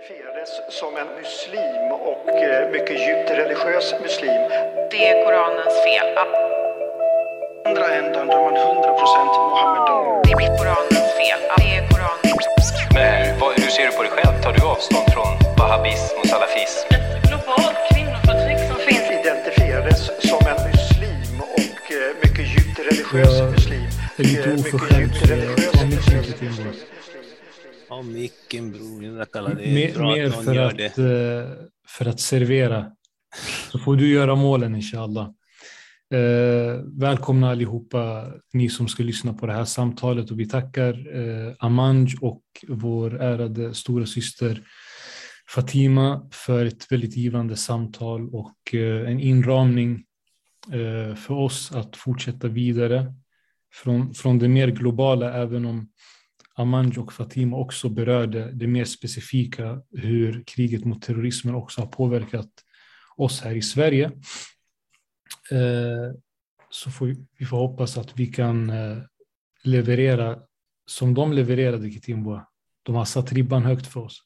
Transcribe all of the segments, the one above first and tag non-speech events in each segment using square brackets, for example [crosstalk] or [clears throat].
identifierades som en muslim och eh, mycket djupt religiös muslim. Det är Koranens fel. andra ändan då är man 100% Mohammedan. Det är Koranens fel. Det är Koranens Men vad, hur ser du på dig själv? Tar du avstånd från wahhabism och salafism? ett globalt kvinnoförtryck som finns Identifierades som en muslim och eh, mycket djupt religiös muslim. är lite Eh, mycket så jag religiös tar micken muslim. Ja, micken bror. Jag kallar det Mer, bra mer att någon för, gör att, det. eh, för att servera. Så får du göra målen inshallah. Eh, välkomna allihopa, ni som ska lyssna på det här samtalet. Och vi tackar eh, Amanj och vår ärade stora syster Fatima för ett väldigt givande samtal och eh, en inramning eh, för oss att fortsätta vidare från, från det mer globala, även om Amanj och Fatima också berörde det mer specifika, hur kriget mot terrorismen också har påverkat oss här i Sverige. Eh, Så får vi, vi får hoppas att vi kan eh, leverera som de levererade Kitimboa. De har satt ribban högt för oss.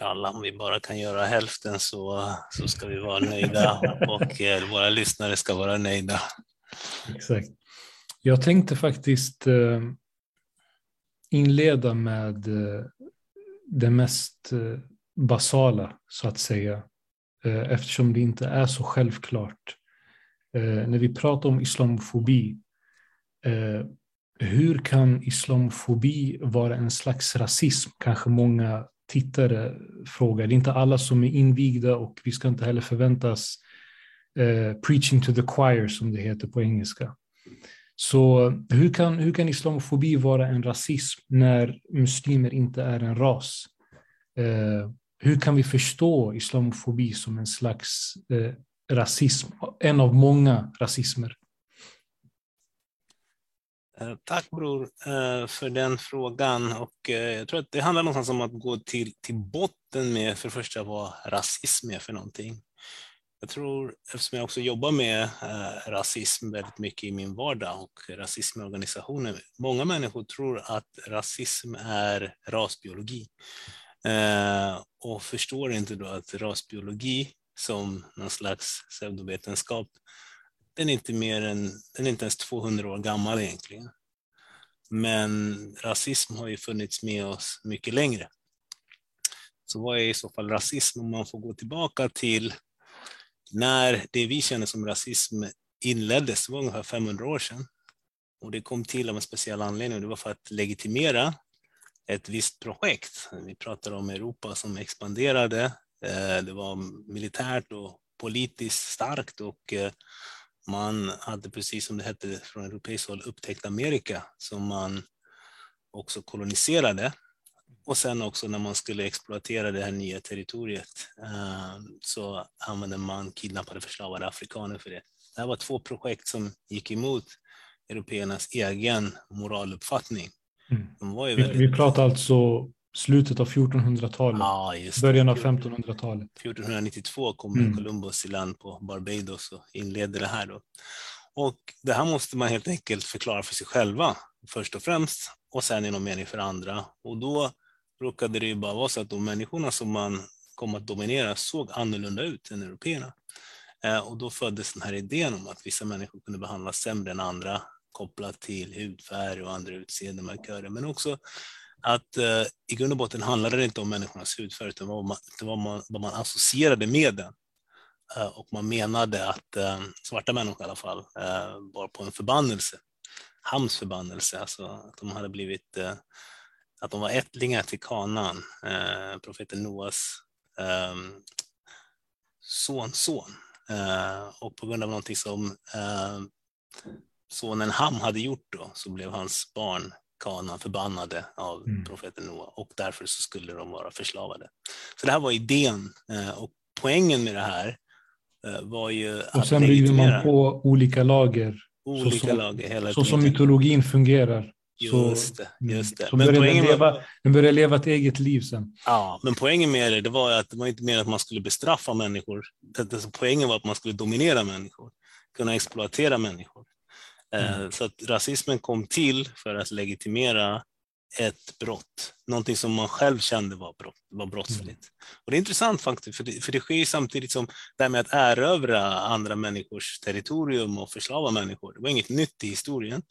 Alla, om vi bara kan göra hälften så, så ska vi vara nöjda [laughs] och eh, våra lyssnare ska vara nöjda. Exakt. Jag tänkte faktiskt inleda med eh, det mest eh, basala, så att säga, eh, eftersom det inte är så självklart. När vi pratar om islamofobi, hur kan islamofobi vara en slags rasism? Kanske många tittare frågar. Det är inte alla som är invigda och vi ska inte heller förväntas preaching to the choir, som det heter på engelska. Så hur kan, hur kan islamofobi vara en rasism när muslimer inte är en ras? Eh, hur kan vi förstå islamofobi som en slags eh, rasism, en av många rasismer? Eh, tack bror eh, för den frågan. Och eh, jag tror att det handlar någonstans om att gå till, till botten med för det första vad rasism är för någonting. Jag tror, eftersom jag också jobbar med eh, rasism väldigt mycket i min vardag och rasism i organisationer, många människor tror att rasism är rasbiologi eh, och förstår inte då att rasbiologi som någon slags pseudovetenskap, den är inte mer än, den är inte ens 200 år gammal egentligen. Men rasism har ju funnits med oss mycket längre. Så vad är i så fall rasism om man får gå tillbaka till när det vi känner som rasism inleddes, det var ungefär 500 år sedan. Och det kom till av en speciell anledning, det var för att legitimera ett visst projekt. Vi pratar om Europa som expanderade, eh, det var militärt och politiskt starkt och eh, man hade precis som det hette från europeiskt håll upptäckt Amerika som man också koloniserade. Och sen också när man skulle exploatera det här nya territoriet eh, så använde man kidnappade förslavade afrikaner för det. Det här var två projekt som gick emot européernas egen moraluppfattning. Mm. Väldigt... vi pratar alltså slutet av 1400-talet, Ja, just det. början av 1500-talet. 1492 kommer Mm. Columbus i land på Barbados och inleder det här. Då. Och det här måste man helt enkelt förklara för sig själva först och främst och sen i någon mening för andra. Och då råkade det ju bara vara så att de människorna som man kom att dominera såg annorlunda ut än européerna. Eh, och då föddes den här idén om att vissa människor kunde behandlas sämre än andra kopplat till hudfärg och andra utseendemarkörer. Men också att eh, i grund och botten handlade det inte om människornas hudfärg utan vad man, det var man, vad man associerade med den. Eh, och man menade att eh, svarta människor i alla fall eh, var på en förbannelse. Hams förbannelse, alltså att de hade blivit, eh, att de var ättlingar till kanan, eh, profeten Noas eh, sonson. Eh, och på grund av någonting som eh, sonen Ham hade gjort då så blev hans barn kanan förbannade av Mm. profeten Noa och därför så skulle de vara förslavade. Så det här var idén eh, och poängen med det här eh, var ju Och att sen byggde legitimera man på olika lager, olika så som- lager hela så som tiden. mytologin fungerar. Just det, just det. Så Men poängen, leva, var, den började leva ett eget liv sen. ja, men poängen med det, det var att det var inte mer att man skulle bestraffa människor. Poängen var att man skulle dominera människor, kunna exploatera människor. Eh, Mm. Så att rasismen kom till för att legitimera ett brott, någonting som man själv kände var, brott, var brottsligt. Och det är intressant faktiskt, för det, för det sker samtidigt som det här med att erövra andra människors territorium och förslava människor, det var inget nytt i historien.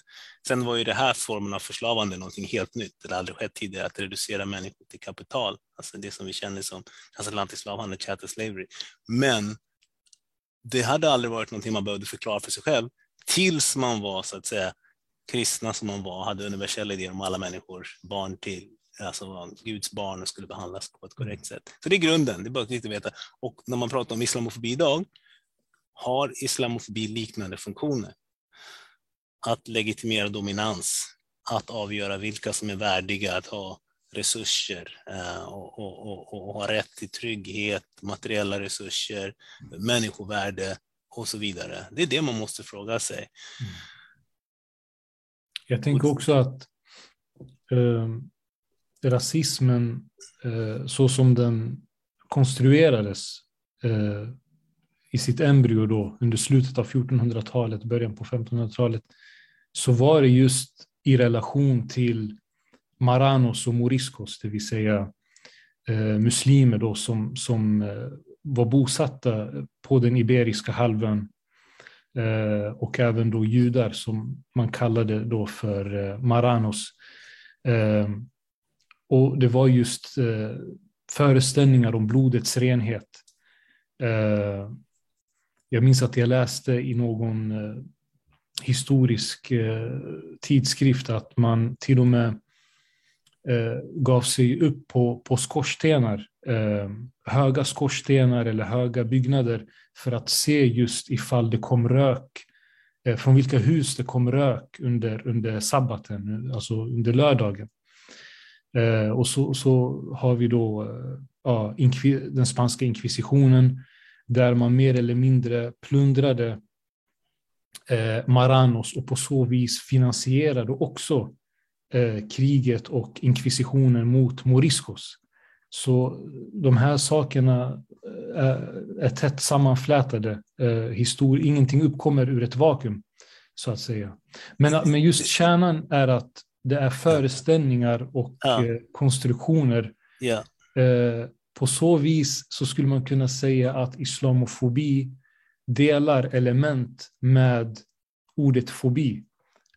Sen var ju det här formen av förslavande någonting helt nytt, det hade aldrig skett tidigare, att reducera människor till kapital, alltså det som vi känner som transatlantisk slavhandel, chattel slavery. Men det hade aldrig varit någonting man behövde förklara för sig själv, tills man var så att säga kristna som man var, hade universella idéer om alla människors barn till, alltså Guds barn och skulle behandlas på ett korrekt sätt. Så det är grunden, det är bara viktigt att veta. Och när man pratar om islamofobi idag, har islamofobi liknande funktioner. Att legitimera dominans, att avgöra vilka som är värdiga att ha resurser eh, och, och, och, och ha rätt till trygghet, materiella resurser, människovärde och så vidare. Det är det man måste fråga sig. Mm. Jag tänker också att eh, rasismen, eh, så som den konstruerades eh, i sitt embryo då, under slutet av 1400-talet, början på 1500-talet, så var det just i relation till Maranos och Moriscos, det vill säga eh, muslimer då som, som eh, var bosatta på den Iberiska halvön Eh, och även då judar som man kallade då för eh, Maranos. Eh, och det var just föreställningar om blodets renhet. Jag minns att jag läste i någon historisk tidskrift att man till och med Eh, gav sig upp på, på skorstenar, eh, höga skorstenar eller höga byggnader för att se just ifall det kom rök, eh, från vilka hus det kom rök under, under sabbaten, alltså under lördagen. Eh, och så, så har vi då eh, ja, den spanska inkvisitionen, där man mer eller mindre plundrade eh, Maranos och på så vis finansierade också kriget och inkvisitionen mot Moriscos. Så de här sakerna är, är tätt sammanflätade. Histori ingenting uppkommer ur ett vakuum, så att säga. Men, men just kärnan är att det är föreställningar och ja. konstruktioner. Ja. På så vis så skulle man kunna säga att islamofobi delar element med ordet fobi.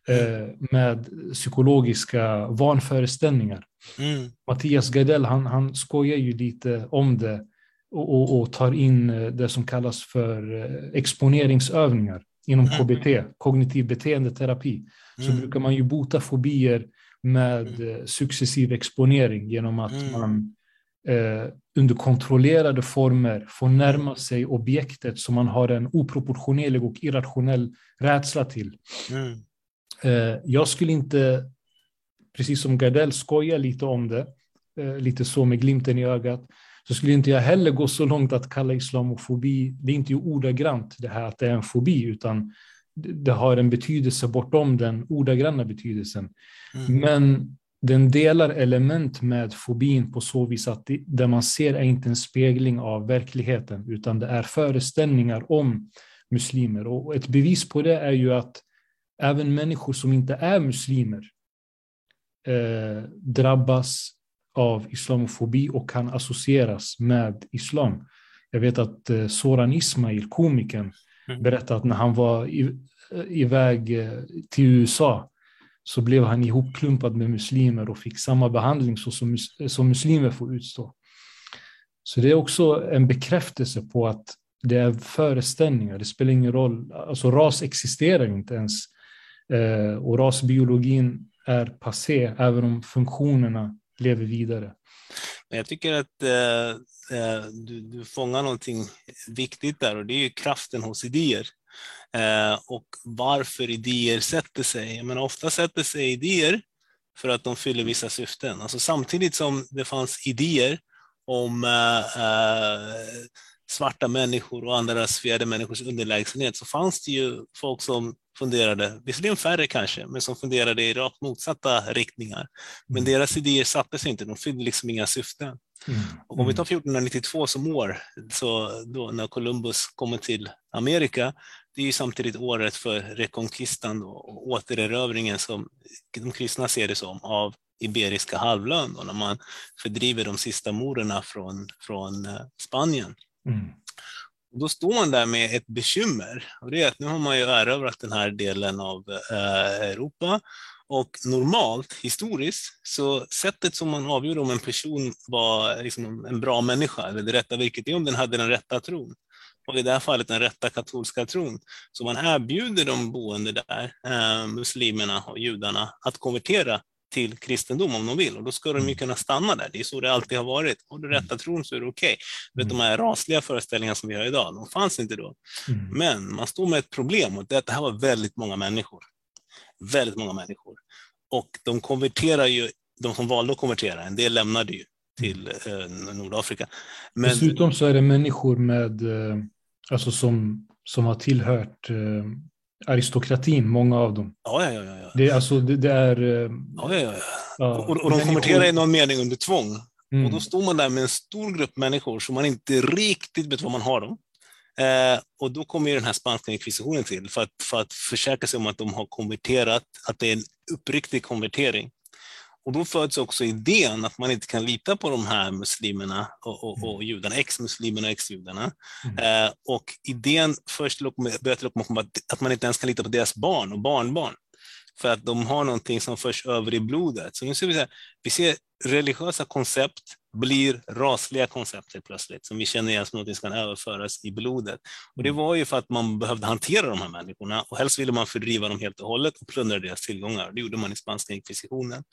Mm. Med psykologiska vanföreställningar. Mm. Mattias Gardell han, han skojar ju lite om det och, och, och, tar in eh, det som kallas för eh, exponeringsövningar inom mm. KBT, kognitiv beteendeterapi. Så mm. brukar man ju bota fobier med mm. Eh, successiv exponering genom att mm. man eh, under kontrollerade former får närma sig objektet som man har en oproportionerlig och irrationell rädsla till. Mm. Eh, jag skulle inte precis som Gardell skojar lite om det, eh, lite så med glimten i ögat, så skulle inte jag heller gå så långt att kalla islamofobi, det är inte ordagrant det här att det är en fobi, utan det har en betydelse bortom den ordagranna betydelsen. Mm. Men den delar element med fobin på så vis att det, det man ser är inte en spegling av verkligheten, utan det är föreställningar om muslimer. Och ett bevis på det är ju att även människor som inte är muslimer eh, drabbas av islamofobi och kan associeras med islam. Jag vet att eh, Soran Ismail, komikern, mm. berättade att när han var i, eh, iväg eh, till USA så blev han ihopklumpad med muslimer och fick samma behandling som, som muslimer får utstå. Så det är också en bekräftelse på att det är föreställningar, det spelar ingen roll, alltså ras existerar inte ens. Eh, och rasbiologin är passé, även om funktionerna lever vidare. Jag tycker att eh, eh, du, du fångar någonting viktigt där och det är ju kraften hos idéer. Eh, och varför idéer sätter sig. Men ofta sätter sig idéer för att de fyller vissa syften. Alltså samtidigt som det fanns idéer om eh, eh, svarta människor och andra rasifierade människors underlägsenhet så fanns det ju folk som funderade, visserligen färre kanske, men som funderade i rakt motsatta riktningar. Men mm. deras idéer satte sig inte, de fyllde liksom inga syften. Mm. Och om vi tar 1492 som år, så då när Columbus kommer till Amerika, det är ju samtidigt året för rekonkistan och återerövringen som de kristna ser det som av Iberiska halvön då, när man fördriver de sista morerna från, från eh, Spanien. Mm. Och då står man där med ett bekymmer och det är att nu har man ju erövrat den här delen av eh, Europa och normalt, historiskt, så sättet som man avgjorde om en person var liksom en bra människa, eller det rätta vilket är om den hade den rätta tron. Och i det här fallet den rätta katolska tron. Så man erbjuder de boende där, eh, muslimerna och judarna, att konvertera till kristendom om de vill och då ska de ju kunna stanna där. Det är så det alltid har varit. Har du rätta tron så är det okej. Okay. De här rasliga föreställningarna som vi har idag, de fanns inte då. Mm. Men man står med ett problem och det det här var väldigt många människor. Väldigt många människor. Och de konverterar ju, de som valde att konvertera, en del lämnade ju till eh, Nordafrika. Men... Dessutom så är det människor med, eh, alltså som, som har tillhört eh, aristokratin, många av dem. Ja, ja, ja. ja. Det, alltså, det, det är... Ja, ja, ja. ja och, och de konverterar i någon mening under tvång. Mm. Och då står man där med en stor grupp människor som man inte riktigt vet vad man har dem. Eh, och då kommer ju den här spanska inkvisitionen till för att, för att försäkra sig om att de har konverterat, att det är en uppriktig konvertering. Och då föds också idén att man inte kan lita på de här muslimerna och, och, och mm. judarna, ex-muslimerna och ex-judarna. Mm. Eh, och idén först börjar till att man inte ens kan lita på deras barn och barnbarn. För att de har någonting som förs över i blodet. Så nu ser vi, så här, vi ser religiösa koncept blir rasliga koncept helt plötsligt, som vi känner igen som något som kan överföras i blodet. Och det mm. var ju för att man behövde hantera de här människorna och helst ville man fördriva dem helt och hållet och plundra deras tillgångar. Det gjorde man i spanska inkvisitionen.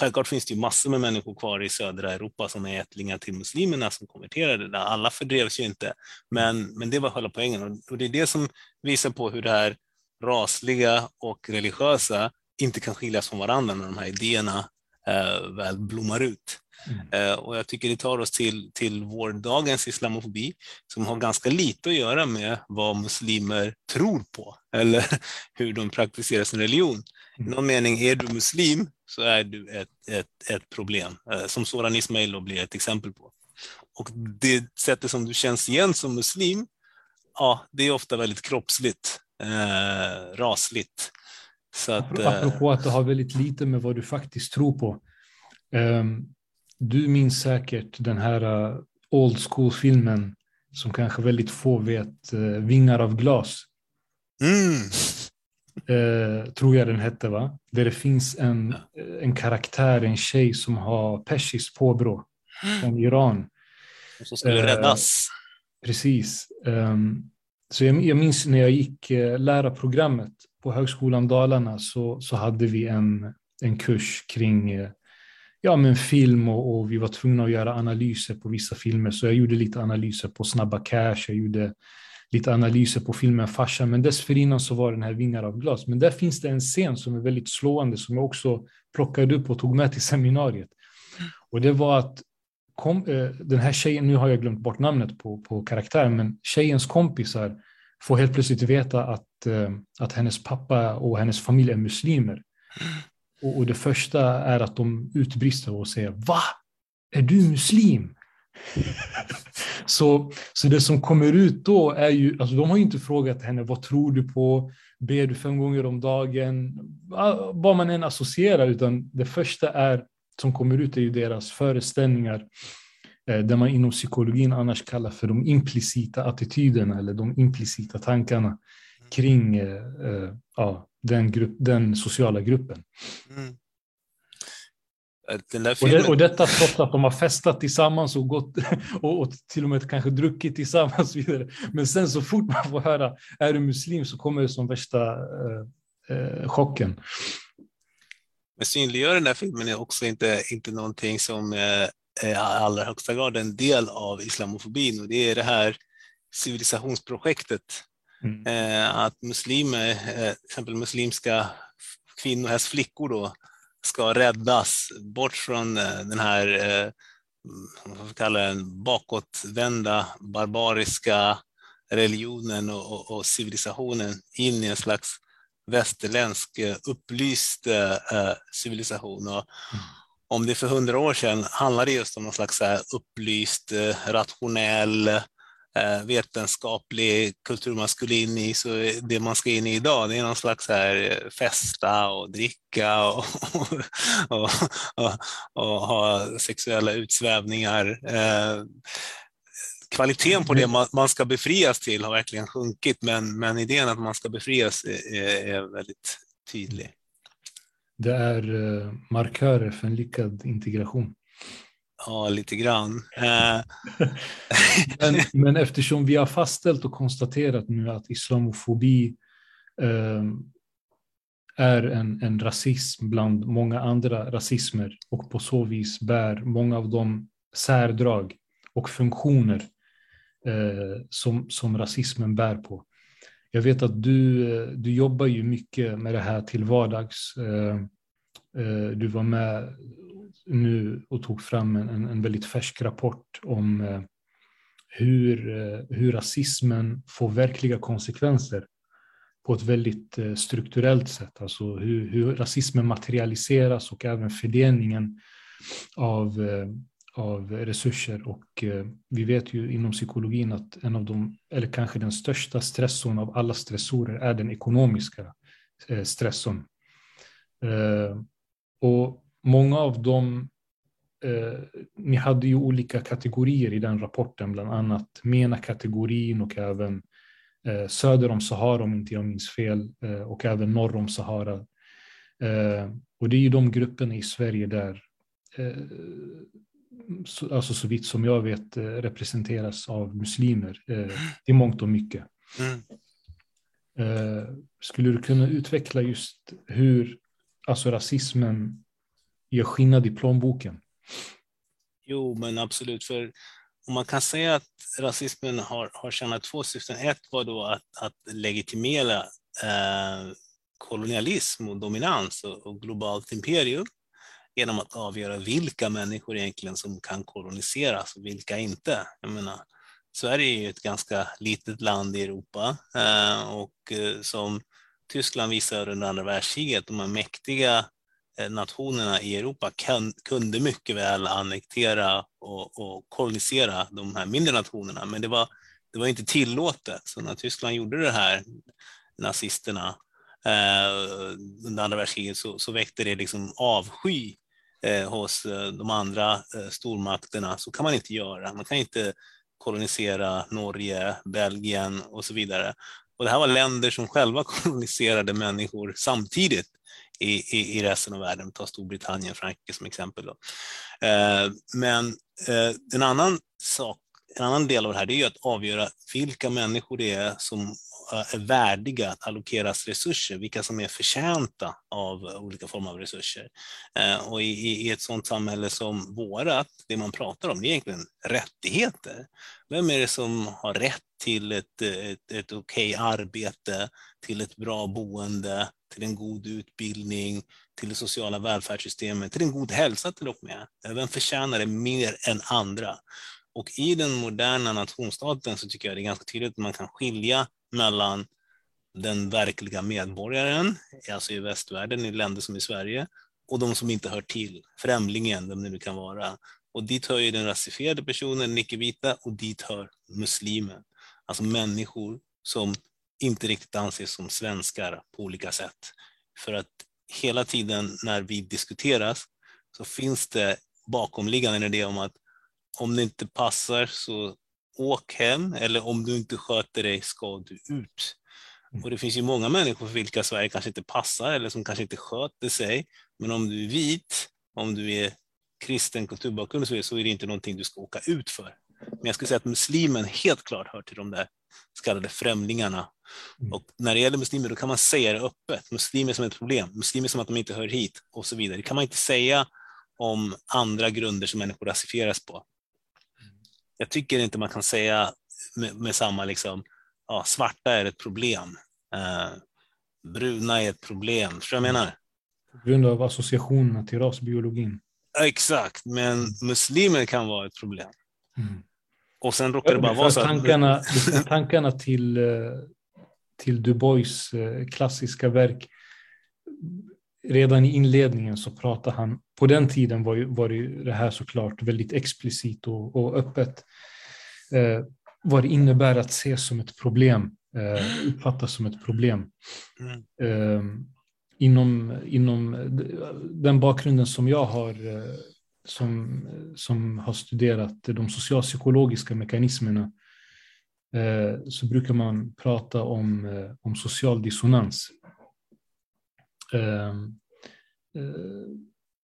Självklart finns det ju massor med människor kvar i södra Europa som är ättlingar till muslimerna som konverterade där. Alla fördrevs ju inte, men, men det var själva poängen och det är det som visar på hur det här rasliga och religiösa inte kan skiljas från varandra när de här idéerna eh, väl blommar ut. Mm. Eh, och jag tycker det tar oss till, till vår dagens islamofobi som har ganska lite att göra med vad muslimer tror på eller [laughs] hur de praktiserar sin religion. I mm. någon mening, är du muslim så är du ett, ett, ett problem, eh, som Soran Ismail blir ett exempel på. Och det sättet som du känns igen som muslim, ja, det är ofta väldigt kroppsligt, eh, rasligt. Så att, Apropå att det har väldigt lite med vad du faktiskt tror på. Um, du minns säkert den här uh, old school-filmen som kanske väldigt få vet, uh, Vingar av glas. Mm. Uh, [laughs] tror jag den hette, va? Där det finns en, en karaktär, en tjej som har persiskt påbrå från Iran. Som skulle räddas. Precis. Um, så jag, jag minns när jag gick eh, lärarprogrammet på Högskolan Dalarna så, så hade vi en, en kurs kring eh, ja, men film och, och, vi var tvungna att göra analyser på vissa filmer. Så jag gjorde lite analyser på Snabba Cash, jag gjorde lite analyser på filmen Farsan, men dessförinnan så var den här Vingar av glas. Men där finns det en scen som är väldigt slående som jag också plockade upp och tog med till seminariet. Och det var att kom, eh, den här tjejen, nu har jag glömt bort namnet på, på karaktären, men tjejens kompisar får helt plötsligt veta att, eh, att hennes pappa och hennes familj är muslimer. Och, och det första är att de utbrister och säger Va? Är du muslim? [laughs] så, så det som kommer ut då är ju, alltså de har ju inte frågat henne vad tror du på, ber du fem gånger om dagen, vad man än associerar, utan det första är som kommer ut är ju deras föreställningar, eh, där man inom psykologin annars kallar för de implicita attityderna eller de implicita tankarna kring eh, eh ja, den, grupp, den sociala gruppen. Mm. Den och, det, och detta trots att de har festat tillsammans och, gått, [laughs] och, och, till och med kanske druckit tillsammans. [laughs] Vidare. Men sen så fort man får höra är du muslim så kommer det som värsta eh, eh, chocken. Men synliggör den här filmen är också inte, inte någonting som är i allra högsta grad en del av islamofobin och det är det här civilisationsprojektet Mm. Eh, att muslimer, eh, till exempel muslimska kvinnor, helst flickor då, ska räddas bort från eh, den här vad kallar den, bakåtvända barbariska religionen och, och, och, civilisationen in i en slags västerländsk upplyst eh, civilisation. Och mm. Om det för hundra år sedan handlade just om någon slags upplyst, rationell, eh, vetenskaplig kulturmaskulin i, så det man ska in i idag, det är någon slags här eh, festa och dricka och, [laughs] och, och, och ha sexuella utsvävningar. Eh, kvaliteten på det man, man ska befrias till har verkligen sjunkit, men, men idén att man ska befrias är, är väldigt tydlig. Det är eh, markörer för en lyckad integration. Ja, lite grann. Eh, [laughs] Men, [laughs] men eftersom vi har fastställt och konstaterat nu att islamofobi eh, är en, en rasism bland många andra rasismer och på så vis bär många av de särdrag och funktioner eh, som, som rasismen bär på. Jag vet att du, eh, du jobbar ju mycket med det här till vardags. Eh, eh, du var med nu och tog fram en, en väldigt färsk rapport om hur, hur rasismen får verkliga konsekvenser på ett väldigt strukturellt sätt. Alltså hur, hur rasismen materialiseras och även fördelningen av, av resurser. Och eh, vi vet ju inom psykologin att en av de, eller kanske den största stressorn av alla stressorer är den ekonomiska eh, stressorn. Eh, och många av dem ni hade ju olika kategorier i den rapporten, bland annat MENA-kategorin och även söder om Sahara om inte jag minns fel och även norr om Sahara. Och det är ju de grupperna i Sverige där, alltså så vitt som jag vet, eh, representeras av muslimer eh, i mångt och mycket. mm. Eh, skulle du kunna utveckla just hur alltså rasismen gör skillnad i plånboken? Jo, men absolut. För om man kan säga att rasismen har, har tjänat två syften. Ett var då att, att legitimera eh, kolonialism och dominans och, och globalt imperium genom att avgöra vilka människor egentligen som kan koloniseras och vilka inte. Jag menar, Sverige är ju ett ganska litet land i Europa eh, och eh, som Tyskland visade under andra världskriget, de här mäktiga eh, nationerna i Europa kan, kunde mycket väl annektera och, och kolonisera de här mindre nationerna, men det var, det var inte tillåtet. Så när Tyskland gjorde det här, nazisterna, eh, under andra världskriget, så, så väckte det liksom avsky eh, hos eh, de andra eh, stormakterna. Så kan man inte göra. Man kan inte kolonisera Norge, Belgien och så vidare. Och det här var länder som själva [laughs] koloniserade människor samtidigt i, i, i resten av världen. Ta Storbritannien, Frankrike som exempel. Då. Eh, men eh, en annan sak, en annan del av det här det är ju att avgöra vilka människor det är som Eh, är värdiga att allokeras resurser, vilka som är förtjänta av olika former av resurser. Eh, och i, i ett sådant samhälle som vårat, det man pratar om, det är egentligen rättigheter. Vem är det som har rätt till ett, ett, ett okej arbete, till ett bra boende, till en god utbildning, till det sociala välfärdssystemet, till en god hälsa till och med. Eh, vem förtjänar det mer än andra? Och i den moderna nationsstaten så tycker jag det är ganska tydligt att man kan skilja mellan den verkliga medborgaren, alltså i västvärlden, i länder som i Sverige, och de som inte hör till, främlingen, vem det nu kan vara. Och dit hör ju den rasifierade personen, den icke-vita, och dit hör muslimen. Alltså människor som inte riktigt anses som svenskar på olika sätt. För att hela tiden när vi diskuteras så finns det bakomliggande en idé om att om det inte passar så åk hem eller om du inte sköter dig ska du ut. Och det finns ju många människor för vilka Sverige kanske inte passar eller som kanske inte sköter sig. Men om du är vit, om du är kristen kulturbakgrund så är det inte någonting du ska åka ut för. Men jag skulle säga att muslimen helt klart hör till de där så kallade främlingarna. Mm. Och när det gäller muslimer då kan man säga det öppet. Muslimer som ett problem, muslimer som att de inte hör hit och så vidare. Det kan man inte säga om andra grunder som människor rasifieras på. Jag tycker inte man kan säga med, med samma liksom, ja, svarta är ett problem. Eh, bruna är ett problem. Förstår du vad jag menar? På grund av associationerna till rasbiologin. Exakt, men muslimer kan vara ett problem. Mm. Och sen råkar det bara vara så att... tankarna, tankarna till, eh, till Du Bois eh, klassiska verk. Redan i inledningen så pratar han, på den tiden var, ju, var det, ju det här såklart väldigt explicit och, och öppet. Eh, vad det innebär att ses som ett problem, eh, uppfattas som ett problem. Mm. Eh, inom, inom den bakgrunden som jag har, eh, som, som har studerat de socialpsykologiska mekanismerna, eh, så brukar man prata om, eh, om social dissonans. Ehm, eh,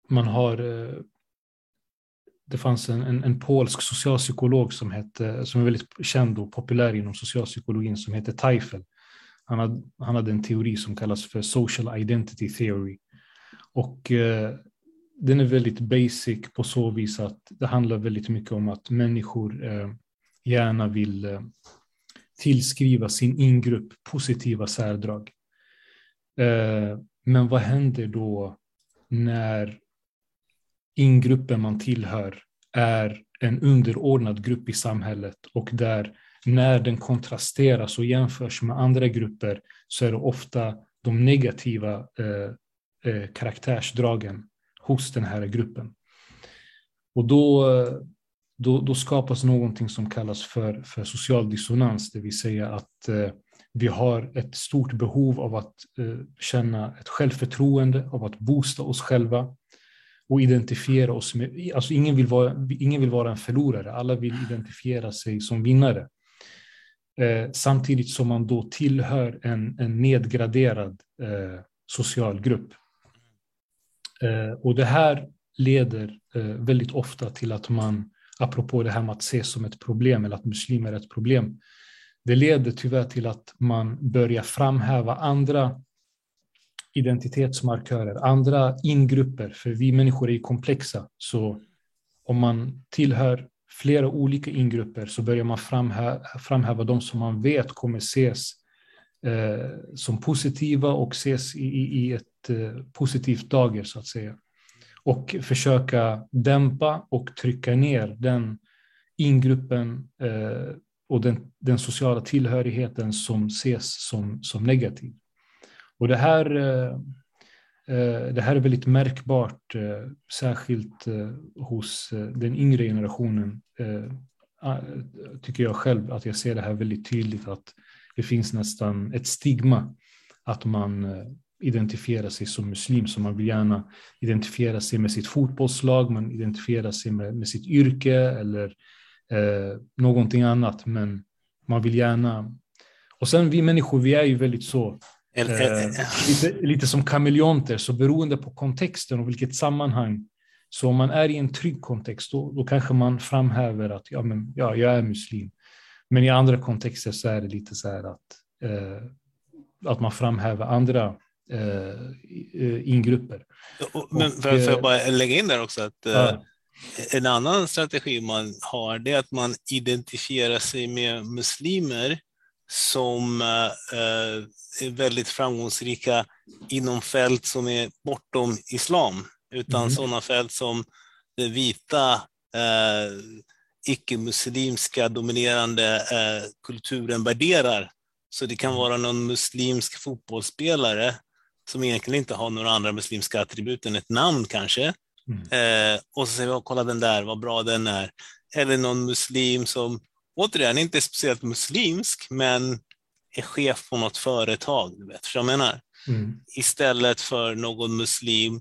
man har eh, det fanns en, en, en, polsk socialpsykolog som, hette, som är väldigt känd och populär inom socialpsykologin som heter Teifel. Han hade, han hade en teori som kallas för social identity theory. Och eh, den är väldigt basic på så vis att det handlar väldigt mycket om att människor eh, gärna vill eh, tillskriva sin ingrupp positiva särdrag. Eh, men vad händer då när ingruppen man tillhör är en underordnad grupp i samhället och där när den kontrasteras och jämförs med andra grupper så är det ofta de negativa eh, eh, karaktärsdragen hos den här gruppen. Och då, då, då, skapas någonting som kallas för, för social dissonans, det vill säga att eh, vi har ett stort behov av att eh, känna ett självförtroende, av att boosta oss själva och identifiera oss med, alltså ingen vill, vara, ingen vill vara en förlorare, alla vill identifiera sig som vinnare. Eh, samtidigt som man då tillhör en, en nedgraderad eh, social grupp. Eh, och det här leder eh, väldigt ofta till att man, apropå det här med att ses som ett problem eller att muslimer är ett problem, det leder tyvärr till att man börjar framhäva andra identitetsmarkörer, andra ingrupper, för vi människor är komplexa. Så om man tillhör flera olika ingrupper så börjar man framhäva, framhäva de som man vet kommer ses eh, som positiva och ses i, i ett eh, positivt dager så att säga. Och försöka dämpa och trycka ner den ingruppen eh, och den, den sociala tillhörigheten som ses som, som negativ. Och det här, eh, eh det här är väldigt märkbart, eh, särskilt eh, hos eh, den yngre generationen, tycker jag själv, att jag ser det här väldigt tydligt, att det finns nästan ett stigma att man identifierar sig som muslim, så man vill gärna identifiera sig med sitt fotbollslag, man identifierar sig med, med sitt yrke eller eh, någonting annat, men man vill gärna... Och sen vi människor, vi är ju väldigt så Eh, lite, lite som kameleonter, så beroende på kontexten och vilket sammanhang. Så om man är i en trygg kontext, då, då kanske man framhäver att ja, men, ja, jag är muslim. Men i andra kontexter så är det lite så här att, eh, att man framhäver andra eh, ingrupper. Men får jag bara lägga in där också att eh, ja. En annan strategi man har det är att man identifierar sig med muslimer som eh, är väldigt framgångsrika inom fält som är bortom islam, utan mm. sådana fält som den vita eh, icke-muslimska dominerande eh, kulturen värderar. Så det kan vara någon muslimsk fotbollsspelare som egentligen inte har några andra muslimska attribut än ett namn kanske. Mm. Eh, och så säger vi, kolla den där, vad bra den är. Eller någon muslim som återigen, inte speciellt muslimsk, men är chef på något företag. Du vet, jag menar? Mm. Istället för någon muslim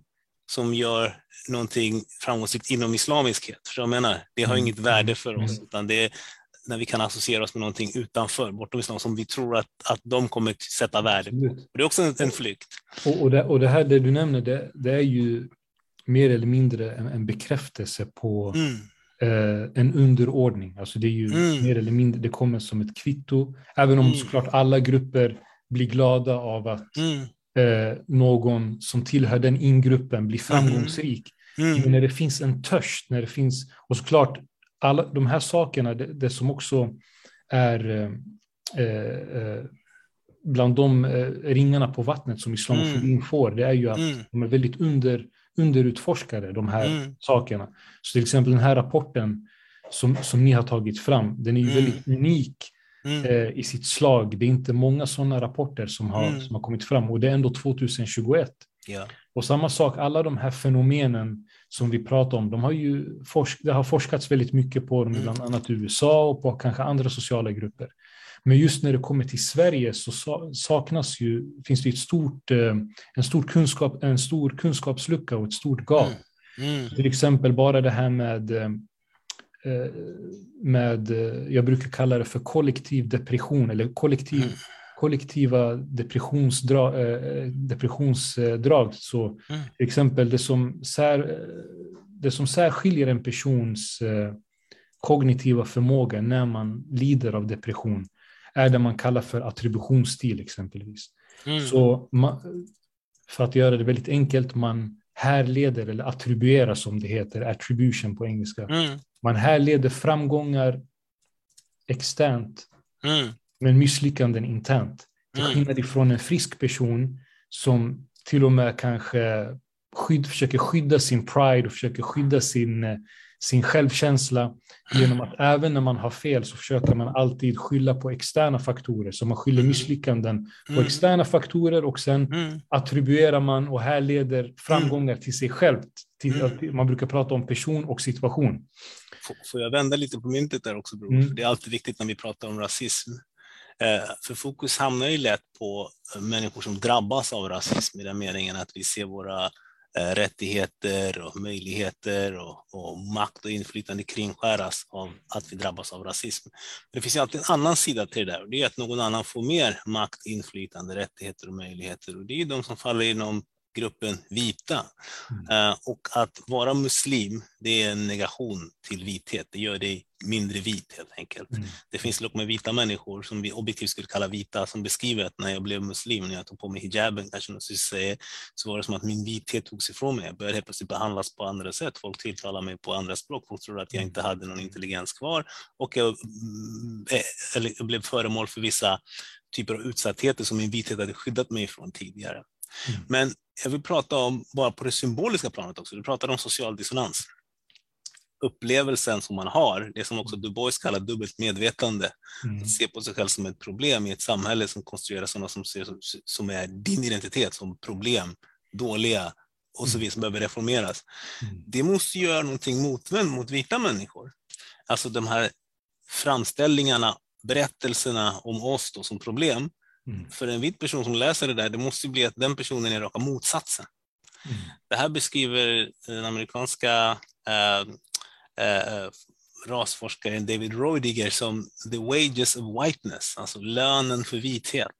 som gör någonting framgångsrikt inom islamiskhet. För jag menar, det har mm. inget värde för oss, mm. utan det är när vi kan associera oss med någonting utanför, bortom islam, som vi tror att, att de kommer sätta värde på. Det är också en, en flykt. Och, och, det, och det här det du nämner, det, det är ju mer eller mindre en, en bekräftelse på mm eh, en underordning. Alltså det är ju mm. mer eller mindre, det kommer som ett kvitto. Även om mm. såklart alla grupper blir glada av att mm. eh, någon som tillhör den ingruppen blir framgångsrik. Mm. Men när det finns en törst, när det finns, och såklart alla de här sakerna, det, det som också är eh, eh bland de eh, ringarna på vattnet som islamofobin mm. får, det är ju att mm. de är väldigt under underutforskade, de här mm. sakerna. Så till exempel den här rapporten som, som ni har tagit fram, den är ju mm. väldigt unik mm. eh, i sitt slag. Det är inte många sådana rapporter som har, mm. som har kommit fram och det är ändå 2021. Ja. Och samma sak, alla de här fenomenen som vi pratar om, de har ju forsk det har forskats väldigt mycket på dem, Mm. bland annat i USA och på kanske andra sociala grupper. Men just när det kommer till Sverige så sa- saknas ju, finns det ett stort, eh, en, stor kunskap, en stor kunskapslucka och ett stort gap. Mm. Till exempel bara det här med, eh, med eh, jag brukar kalla det för kollektiv depression eller kollektiv, Mm. kollektiva depressionsdra, eh, depressionsdrag. Så Mm. till exempel det som, sär, det som särskiljer en persons kognitiva förmåga när man lider av depression är det man kallar för attributionsstil exempelvis. Mm. Så man, för att göra det väldigt enkelt, man härleder eller attribuerar som det heter, attribution på engelska. Mm. Man härleder framgångar externt Mm. men misslyckanden internt. Till Mm. skillnad ifrån en frisk person som till och med kanske skydd, försöker skydda sin pride och försöker skydda sin, eh, sin självkänsla genom att även när man har fel så försöker man alltid skylla på externa faktorer. Så man skyller misslyckanden på Mm. externa faktorer och sen Mm. attribuerar man och härleder framgångar till sig självt. Till, Mm. Man brukar prata om person och situation. Får- jag vända lite på myntet där också bror? Mm. För Det är alltid viktigt när vi pratar om rasism. Eh, För fokus hamnar ju lätt på människor som drabbas av rasism i den meningen att vi ser våra Eh, rättigheter och möjligheter och, och makt och inflytande kringskäras av att vi drabbas av rasism. Det finns ju alltid en annan sida till det där och det är att någon annan får mer makt, inflytande, rättigheter och möjligheter och det är de som faller inom gruppen vita. Eh, och att vara muslim, det är en negation till vithet. Det gör dig mindre vit helt enkelt. Mm. Det finns med vita människor som vi objektivt skulle kalla vita som beskriver att när jag blev muslim, när jag tog på mig hijaben, kanske någon säga, så var det som att min vithet togs ifrån mig. Jag började helt plötsligt behandlas på andra sätt. Folk tilltalar mig på andra språk. Folk trodde att jag inte hade någon intelligens kvar och jag, mm, eh, eller jag blev föremål för vissa typer av utsattheter som min vithet hade skyddat mig från tidigare. Mm. Men jag vill prata om, bara på det symboliska planet också, du pratade om social dissonans. Upplevelsen som man har, det som också Du Bois kallar dubbelt medvetande, Mm. att se på sig själv som ett problem i ett samhälle som konstruerar sådana som, ser, som, är din identitet som problem, dåliga och så vidare som behöver reformeras. Mm. Det måste göra någonting motvänt mot vita människor. Alltså de här framställningarna, berättelserna om oss då som problem. Mm. För en vit person som läser det där, det måste bli att den personen är raka motsatsen. Mm. Det här beskriver den amerikanska eh, eh, rasforskaren David Roediger som the wages of whiteness, alltså lönen för vithet.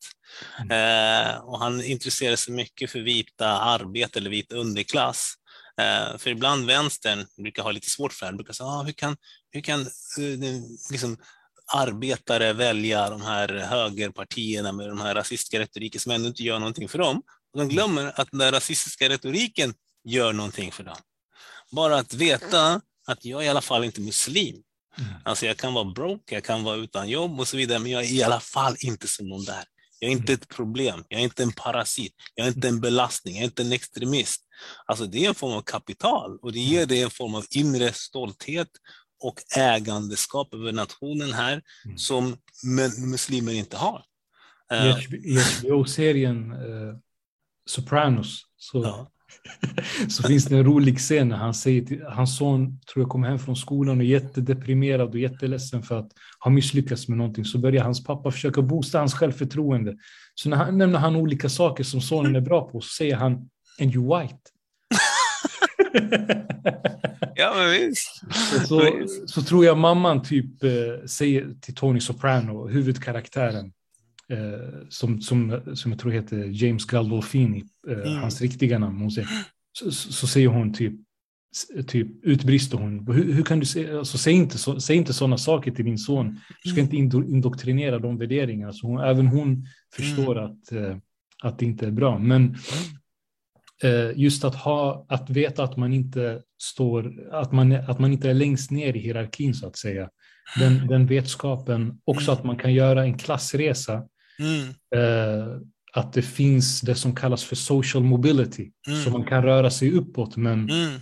Eh, och han intresserar sig mycket för vita arbete eller vit underklass. Eh, för ibland vänstern brukar ha lite svårt för det här, brukar säga, ah, hur kan, hur kan den, liksom, arbetare välja de här högerpartierna med de här rasistiska retoriken som ändå inte gör någonting för dem. Och de glömmer att den där rasistiska retoriken gör någonting för dem. Bara att veta att jag är i alla fall inte muslim. Mm. Alltså jag kan vara broke, jag kan vara utan jobb och så vidare, men jag är i alla fall inte som någon där. Jag är inte ett problem, jag är inte en parasit, jag är inte en belastning, jag är inte en extremist. Alltså det är en form av kapital och det ger dig en form av inre stolthet och ägandeskap över nationen här Mm. som muslimer inte har. Eh, I HBO-serien eh, Sopranos så, Ja. [laughs] så finns det en rolig scen när han säger till, hans son tror jag kommer hem från skolan och är jättedeprimerad och jätteledsen för att ha misslyckats med någonting. Så börjar hans pappa försöka boosta hans självförtroende. Så när han nämner han olika saker som sonen är bra på så säger han and you white. Ja, men visst. så, så tror jag mamman typ eh, säger till Tony Soprano, huvudkaraktären, eh, som, som, som jag tror heter James Gandolfini, eh, Mm. hans riktiga namn, hon säger, så, så, säger hon typ, typ utbrister hon, hur, hur kan du säga, alltså, säg inte, så, säg inte sådana saker till din son, du ska inte indo, indoktrinera de värderingarna. Så hon, även hon förstår att, eh, att det inte är bra. Men eh, just att, ha, att veta att man inte står, att man, att man inte är längst ner i hierarkin så att säga. Den, den vetskapen, också att man kan göra en klassresa, Mm, eh, att det finns det som kallas för social mobility, Mm. så man kan röra sig uppåt. Men mm,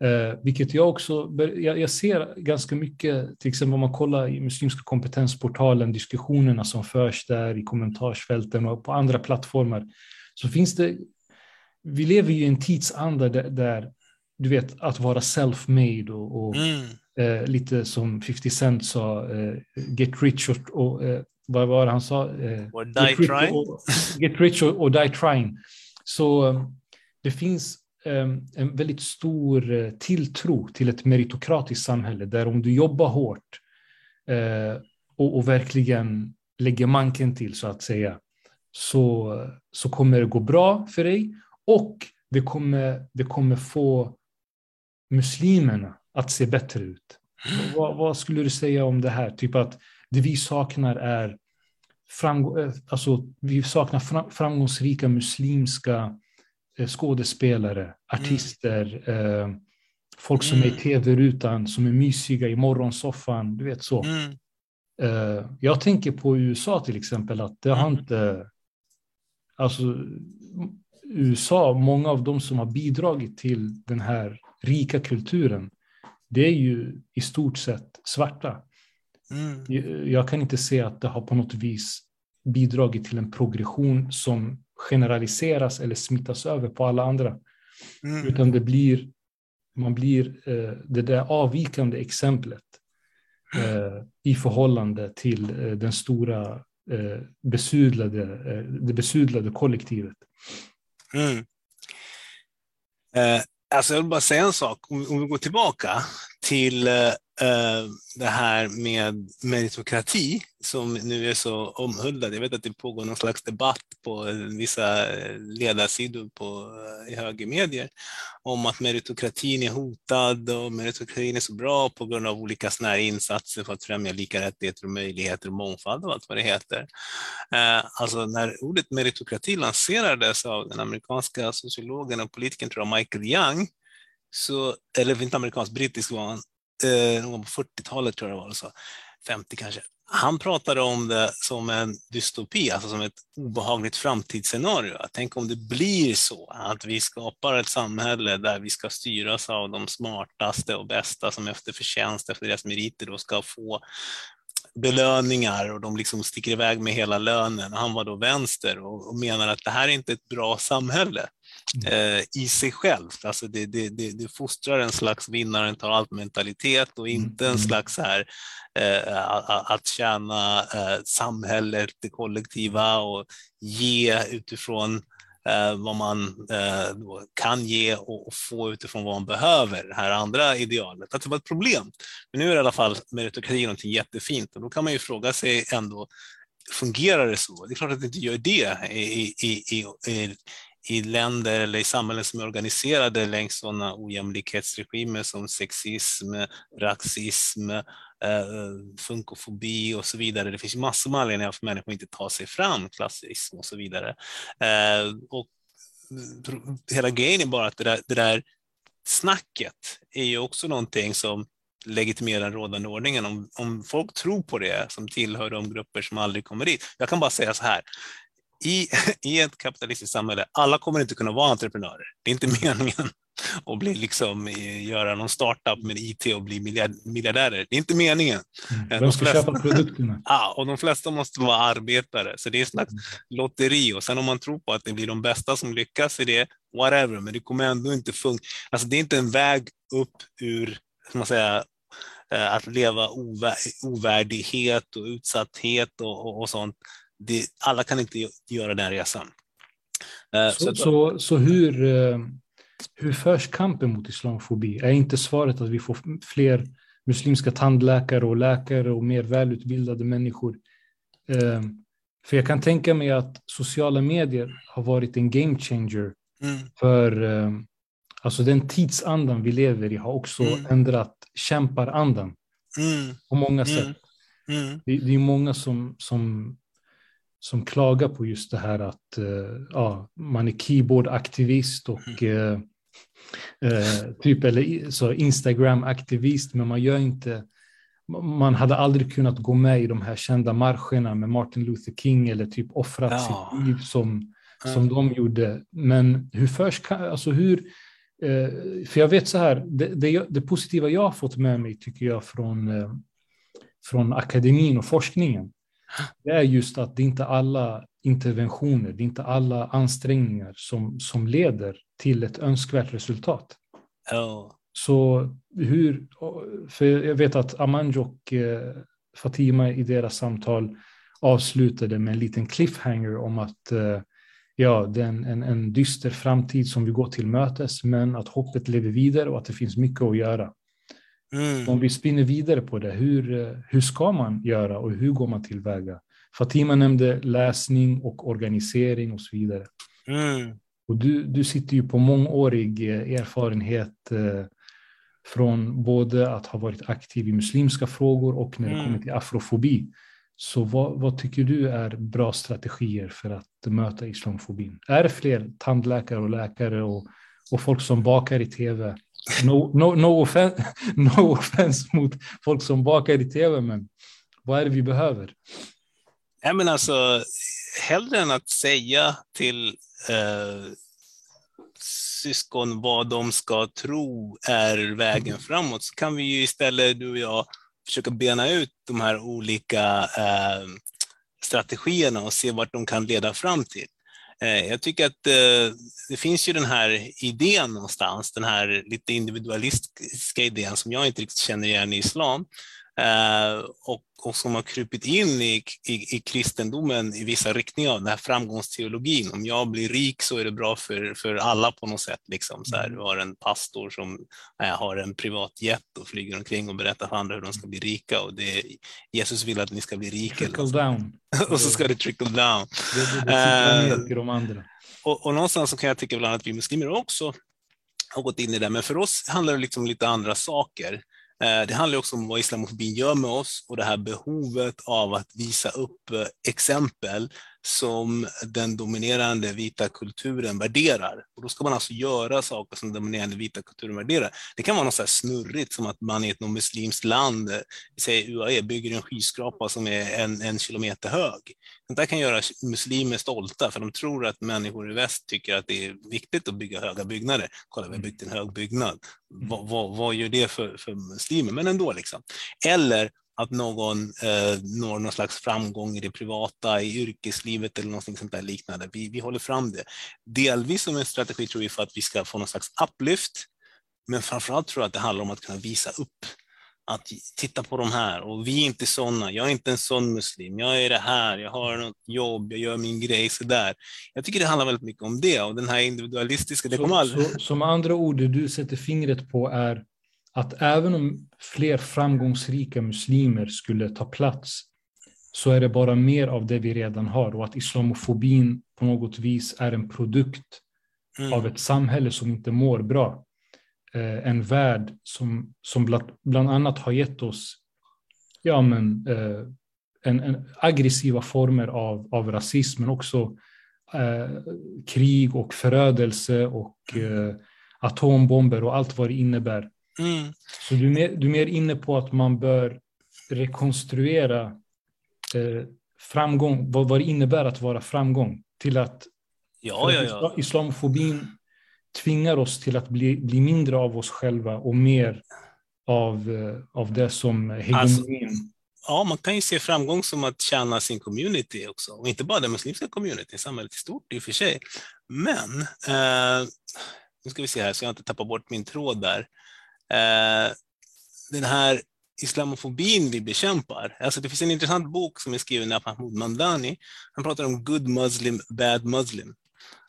Eh, vilket jag också, jag, jag ser ganska mycket, till exempel om man kollar i Muslimska kompetensportalen, diskussionerna som förs där i kommentarsfälten och på andra plattformar, så finns det, vi lever ju i en tidsanda där, där du vet, att vara self-made och, och Mm. eh, lite som 50 Cent sa, eh, get rich och, och eh, vad var det han sa? Eh, Or die [laughs] get rich trying. Och, get rich och, och die trying. Så eh, det finns eh, en väldigt stor tilltro till ett meritokratiskt samhälle där om du jobbar hårt och, och verkligen lägger manken till så att säga så, så kommer det gå bra för dig och det kommer, det kommer få muslimerna att se bättre ut. Vad, vad skulle du säga om det här? Typ att det vi saknar är framgå- eh, alltså, vi saknar fra- framgångsrika muslimska eh, skådespelare, artister, eh, folk som är i Mm. tv-rutan, som är mysiga i morgonsoffan, du vet så. Mm. Eh, jag tänker på USA till exempel, att det har Mm. inte... Alltså, USA, många av de som har bidragit till den här rika kulturen, det är ju i stort sett svarta. Mm. Jag- kan inte se att det har på något vis bidragit till en progression som generaliseras eller smittas över på alla andra. Mm. Utan det blir, man blir eh, det där avvikande exemplet eh, i förhållande till eh, den stora besudlade, det besudlade kollektivet. Mm. Eh, alltså jag vill bara säga en sak, om, om vi går tillbaka till eh, eh, det här med meritokrati som nu är så omhuldad. Jag vet att det pågår någon slags debatt på vissa eh, ledarsidor på, i högermedier om att meritokratin är hotad och meritokratin är så bra på grund av olika såna här insatser för att främja lika rättigheter och möjligheter och mångfald och allt vad det heter. Alltså när ordet meritokrati lanserades av den amerikanska sociologen och politikern tror jag, Michael Young, så, eller inte amerikansk, brittisk var han, eh, någon på 40-talet tror jag det var, så, 50 kanske. Han pratade om det som en dystopi, alltså som ett obehagligt framtidsscenario. Tänk om det blir så att vi skapar ett samhälle där vi ska styras av de smartaste och bästa som efter förtjänst, efter deras meriter då ska få belöningar och de liksom sticker iväg med hela lönen. Han var då vänster och, och menar att det här är inte ett bra samhälle eh, i sig självt. Alltså det, det, det, det fostrar en slags vinnaren tar allt mentalitet och inte en Mm. slags här, eh, att tjäna eh, samhället, det kollektiva och ge utifrån eh, vad man eh, kan ge och, och få utifrån vad man behöver, det här andra idealet. Att det var ett problem. Men nu är det i alla fall meritokrati någonting jättefint och då kan man ju fråga sig ändå, fungerar det så? Det är klart att det inte gör det i, i, i, i, länder eller i samhällen som är organiserade längs sådana ojämlikhetsregimer som sexism, rasism, eh, funkofobi och så vidare. Det finns massor med anledningar för människor att inte ta sig fram, klassism och så vidare. Eh, och hela grejen är bara att det där, det där snacket är ju också någonting som legitimerar den rådande ordningen. Om, om folk tror på det som tillhör de grupper som aldrig kommer dit. Jag kan bara säga så här. I, I ett kapitalistiskt samhälle, alla kommer inte kunna vara entreprenörer. Det är inte [laughs] meningen att bli liksom, eh, göra någon startup med IT och bli miljard, miljardärer. Det är inte meningen. Mm. de Vem ska flesta- köpa produkterna? [laughs] Ja, och de flesta måste vara arbetare, så det är ett slags lotteri. Och sen om man tror på att det blir de bästa som lyckas i det, whatever, men det kommer ändå inte funka. Alltså det är inte en väg upp ur, man säga, eh, att leva ovä ovärdighet och utsatthet och, och, och sånt. Det, alla kan inte gö- göra den resan. Eh, Så, att- så, så hur, eh, hur förs kampen mot islamofobi? Är inte svaret att vi får fler muslimska tandläkare och läkare och mer välutbildade människor? Eh, För jag kan tänka mig att sociala medier har varit en game changer Mm, för alltså den tidsandan vi lever i har också Mm. ändrat kämparandan mm, på många Mm. sätt. mm, Det, det är många som, som, som klagar på just det här att eh, ja, man är keyboardaktivist och eh, eh, typ eller så Instagram-aktivist, men man gör inte man hade aldrig kunnat gå med i de här kända marscherna med Martin Luther King eller typ offrat Ja. sitt liv som, som de gjorde. Men hur förs, alltså hur, eh, för jag vet så här, det, det, det positiva jag har fått med mig tycker jag från, eh, från akademin och forskningen, det är just att det inte är alla interventioner, det är inte alla ansträngningar som, som leder till ett önskvärt resultat. Ja. Så hur, för jag vet att Amanj och eh, Fatima i deras samtal avslutade med en liten cliffhanger om att eh, ja, det är en, en, en dyster framtid som vi går till mötes, men att hoppet lever vidare och att det finns mycket att göra. Mm. Om vi spinner vidare på det, hur, hur ska man göra och hur går man tillväga? Fatima nämnde läsning och organisering och så vidare. Mm. Och du, du sitter ju på mångårig eh, erfarenhet eh, från både att ha varit aktiv i muslimska frågor och när det Mm. kommer till afrofobi. Så vad, vad tycker du är bra strategier för att möta islamofobin? Är det fler tandläkare och läkare och, och folk som bakar i tv? No, no, no, offense, [laughs] no offense mot folk som bakar i tv, men vad är det vi behöver? Nej, men alltså, hellre än att säga till eh, syskon vad de ska tro är vägen framåt, så kan vi ju istället, du och jag, försöka bena ut de här olika eh, strategierna och se vart de kan leda fram till. Eh, jag tycker att eh, det finns ju den här idén någonstans, den här lite individualistiska idén som jag inte riktigt känner igen i islam. Eh, och, och som har krupit in i, i, i kristendomen i vissa riktningar av den här framgångsteologin. Om jag blir rik så är det bra för, för alla på något sätt. Liksom. Så här, du har en pastor som eh, har en privat jet och flyger omkring och berättar för andra hur de ska bli rika. Och det, Jesus vill att ni ska bli rika. Trickle något down. [laughs] och så ska det trickle down. Det, det, det Eh, till de andra. Och, och någonstans så kan jag tycka ibland att vi muslimer också har gått in i det, men för oss handlar det liksom om lite andra saker. Eh, det handlar också om vad islamofobin gör med oss och det här behovet av att visa upp eh, exempel som den dominerande vita kulturen värderar. Och då ska man alltså göra saker som den dominerande vita kulturen värderar. Det kan vara något så här snurrigt som att man i ett muslimskt land, eh, säg säger UAE, bygger en skyskrapa som är en, en kilometer hög. Sånt där kan göra muslimer stolta för de tror att människor i väst tycker att det är viktigt att bygga höga byggnader. Kolla, vi har byggt en hög byggnad. Vad, vad, vad gör det för, för muslimer? Men ändå liksom. Eller att någon eh, når någon slags framgång i det privata, i yrkeslivet eller något sånt där liknande. Vi, vi håller fram det. Delvis som en strategi tror vi för att vi ska få någon slags upplyft, men framförallt tror jag att det handlar om att kunna visa upp att titta på de här och vi är inte sådana. Jag är inte en sån muslim. Jag är det här. Jag har något jobb. Jag gör min grej så där. Jag tycker det handlar väldigt mycket om det och den här individualistiska. Det Så, aldrig... så, med andra ord, det du sätter fingret på är att även om fler framgångsrika muslimer skulle ta plats så är det bara mer av det vi redan har och att islamofobin på något vis är en produkt Mm. av ett samhälle som inte mår bra. Eh, en värld som, som bland, bland annat har gett oss ja, men, eh, en, en aggressiva former av, av rasism, men också eh, krig och förödelse och eh, atombomber och allt vad det innebär. Mm. Så du är mer, du är mer inne på att man bör rekonstruera eh, framgång, vad, vad det innebär att vara framgång, till att Ja, ja, ja. isla- Islamofobin tvingar oss till att bli, bli mindre av oss själva och mer av, eh, av det som hegemonin. Alltså, ja, man kan ju se framgång som att tjäna sin community också. Och inte bara den muslimska community, samhället i stort i och för sig. Men, eh, nu ska vi se här så jag inte tappar bort min tråd där. Eh, den här islamofobin vi bekämpar. Alltså det finns en intressant bok som är skriven av Mahmoud Mandani. Han pratar om good muslim, bad muslim.